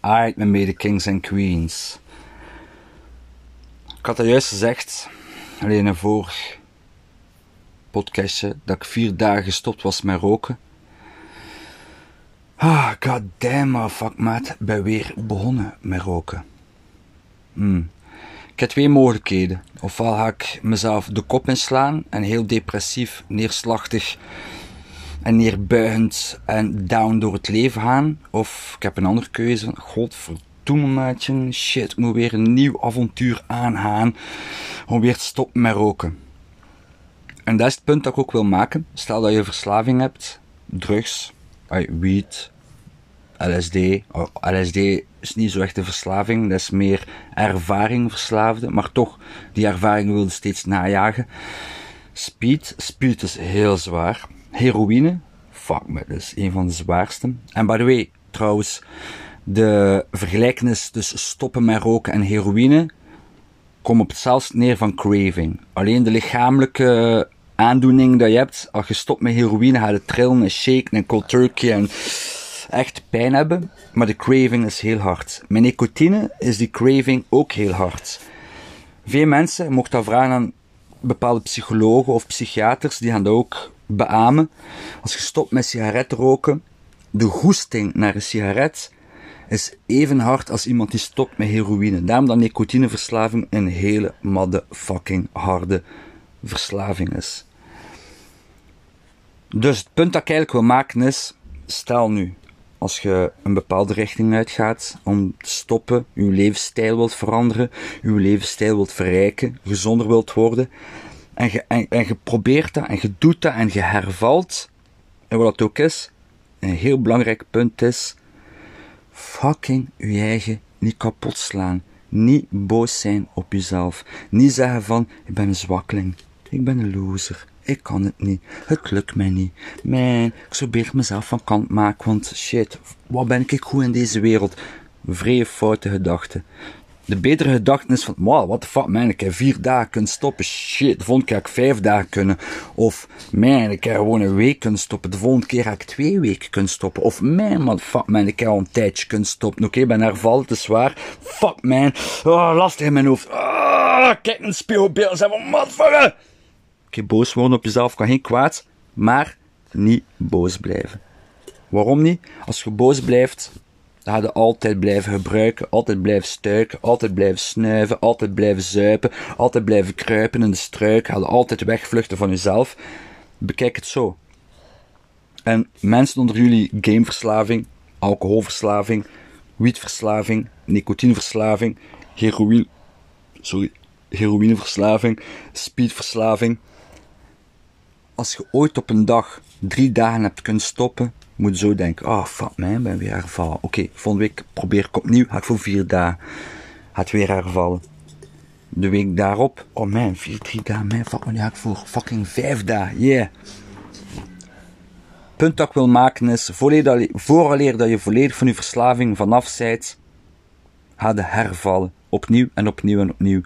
Alright, mijn mede kings en queens. Ik had dat juist gezegd, alleen een vorig podcastje, dat ik vier dagen gestopt was met roken. Ah, god damn, fuck maat, ben weer begonnen met roken. Hmm. Ik heb twee mogelijkheden. Ofwel ga ik mezelf de kop inslaan en heel depressief, neerslachtig en neerbuigend en down door het leven gaan. Of ik heb een andere keuze. Godverdomme maatje, shit, ik moet weer een nieuw avontuur aangaan om weer te stoppen met roken. En dat is het punt dat ik ook wil maken. Stel dat je verslaving hebt, drugs, weed, LSD. Oh, LSD is niet zo echt een verslaving, dat is meer ervaring verslaafde, maar toch, die ervaring wilde steeds najagen. Speed, speed is heel zwaar. Heroïne, fuck me, dat is een van de zwaarste. En by the way, trouwens, de vergelijkenis tussen stoppen met roken en heroïne komt op hetzelfde neer van craving. Alleen de lichamelijke aandoening dat je hebt, als je stopt met heroïne, gaat het trillen en shaken en cold turkey en echt pijn hebben, maar de craving is heel hard. Met nicotine is die craving ook heel hard. Veel mensen, mocht dat vragen aan bepaalde psychologen of psychiaters, die gaan dat ook beamen. Als je stopt met sigaret roken, de goesting naar een sigaret is even hard als iemand die stopt met heroïne. Daarom dat nicotineverslaving een hele madde fucking harde verslaving is. Dus het punt dat ik eigenlijk wil maken is, stel nu, als je een bepaalde richting uitgaat om te stoppen, je levensstijl wilt veranderen, je levensstijl wilt verrijken, gezonder wilt worden, en je, en, en probeert dat, en je doet dat, en je hervalt, en wat dat ook is, een heel belangrijk punt is, fucking je eigen niet kapot slaan. Niet boos zijn op jezelf. Niet zeggen van, ik ben een zwakkeling. Ik ben een loser. Ik kan het niet. Het lukt mij niet. Man, ik zou mezelf van kant maken, want shit, wat ben ik goed in deze wereld? Vrije foute gedachten. De betere gedachte is van, wow, what the fuck, man, ik heb vier dagen kunnen stoppen. Shit, de volgende keer ik vijf dagen kunnen. Of, man, ik heb gewoon een week kunnen stoppen. De volgende keer ga ik twee weken kunnen stoppen. Of, man, what fuck, man, ik heb al een tijdje kunnen stoppen. Oké, okay, ben hervallen, te zwaar. Fuck, man. Oh, lastig in mijn hoofd. Oh, kijk een spiegelbeeld en zeg van, motherfucker. Boos worden op jezelf kan geen kwaad. Maar, niet boos blijven. Waarom niet? Als je boos blijft, dan hadden altijd blijven gebruiken, altijd blijven stuiken, altijd blijven snuiven, altijd blijven zuipen, altijd blijven kruipen in de struik, hadden altijd wegvluchten van jezelf. Bekijk het zo. En mensen onder jullie gameverslaving, alcoholverslaving, wietverslaving, nicotineverslaving, heroïne, sorry, heroïneverslaving, speedverslaving. Als je ooit op een dag drie dagen hebt kunnen stoppen, moet zo denken, oh fuck man, ben weer hervallen. Oké, volgende week probeer ik opnieuw, ga ik voor vier dagen. Gaat weer hervallen. De week daarop, oh man, vier, drie dagen, man, fuck man, ga ik voor fucking vijf dagen, yeah. Punt dat ik wil maken is, vooraleer dat je volledig van je verslaving vanaf zijt, ga de hervallen. Opnieuw en opnieuw en opnieuw.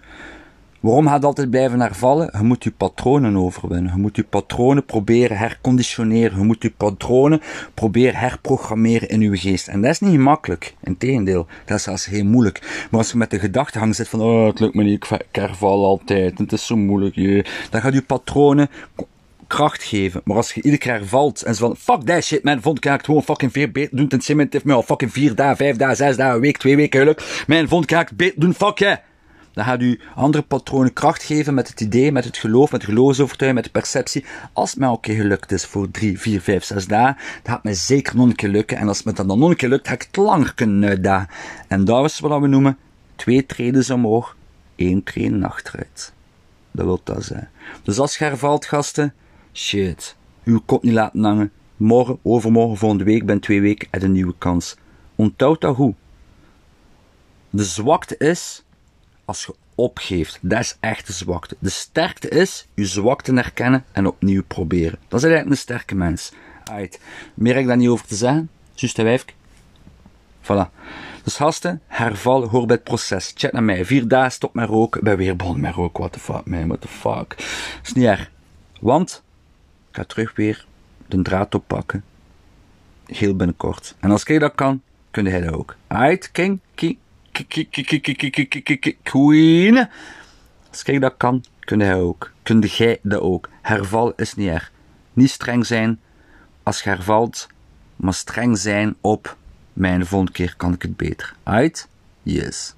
Waarom gaat het altijd blijven hervallen? Je moet je patronen overwinnen. Je moet je patronen proberen herconditioneren. Je moet je patronen proberen herprogrammeren in je geest. En dat is niet makkelijk. Integendeel, dat is zelfs heel moeilijk. Maar als je met de gedachtegang zit van, oh, het lukt me niet, ik herval altijd, het is zo moeilijk, je, dan gaat je patronen kracht geven. Maar als je iedere keer hervalt en zo van, fuck that shit man, vond ik gewoon fucking veel beter doen. Het cement heeft me al fucking vier dagen, vijf dagen, zes dagen, een week, twee weken geluk. Man, vond ik beter doen, fuck yeah. Dan gaat u andere patronen kracht geven met het idee, met het geloof, met de geloofsovertuiging, met de perceptie. Als het mij ook keer gelukt is voor drie, vier, vijf, zes dagen, dan gaat mij zeker nog een keer lukken. En als het me dan nog een keer lukt, ga ik het langer kunnen uitdagen. En dat is wat we noemen twee treden omhoog, één treden achteruit. Dat wil dat zijn. Dus als je hervalt, gasten, shit, uw kop niet laten hangen. Morgen, overmorgen, volgende week, ben twee weken, en een nieuwe kans. Onthoud dat goed. De zwakte is als je opgeeft. Dat is echt de zwakte. De sterkte is je zwakte herkennen en opnieuw proberen. Dat is eigenlijk een sterke mens. Right. Meer heb ik daar niet over te zeggen. Juist een wijfje. Voilà. Dus gasten, herval, hoor bij het proces. Check naar mij. Vier dagen stop met roken. Ik ben weer met roken. What the fuck, man. What the fuck. Dat is niet erg. Want, ik ga terug weer de draad oppakken. Heel binnenkort. En als ik dat kan, kun hij dat ook. Uit, king, queen. Als ik dat kan, kun hij ook. Kun jij dat ook. Herval is niet erg. Niet streng zijn als je hervalt, maar streng zijn op mijn volgende keer kan ik het beter. Uit? Yes.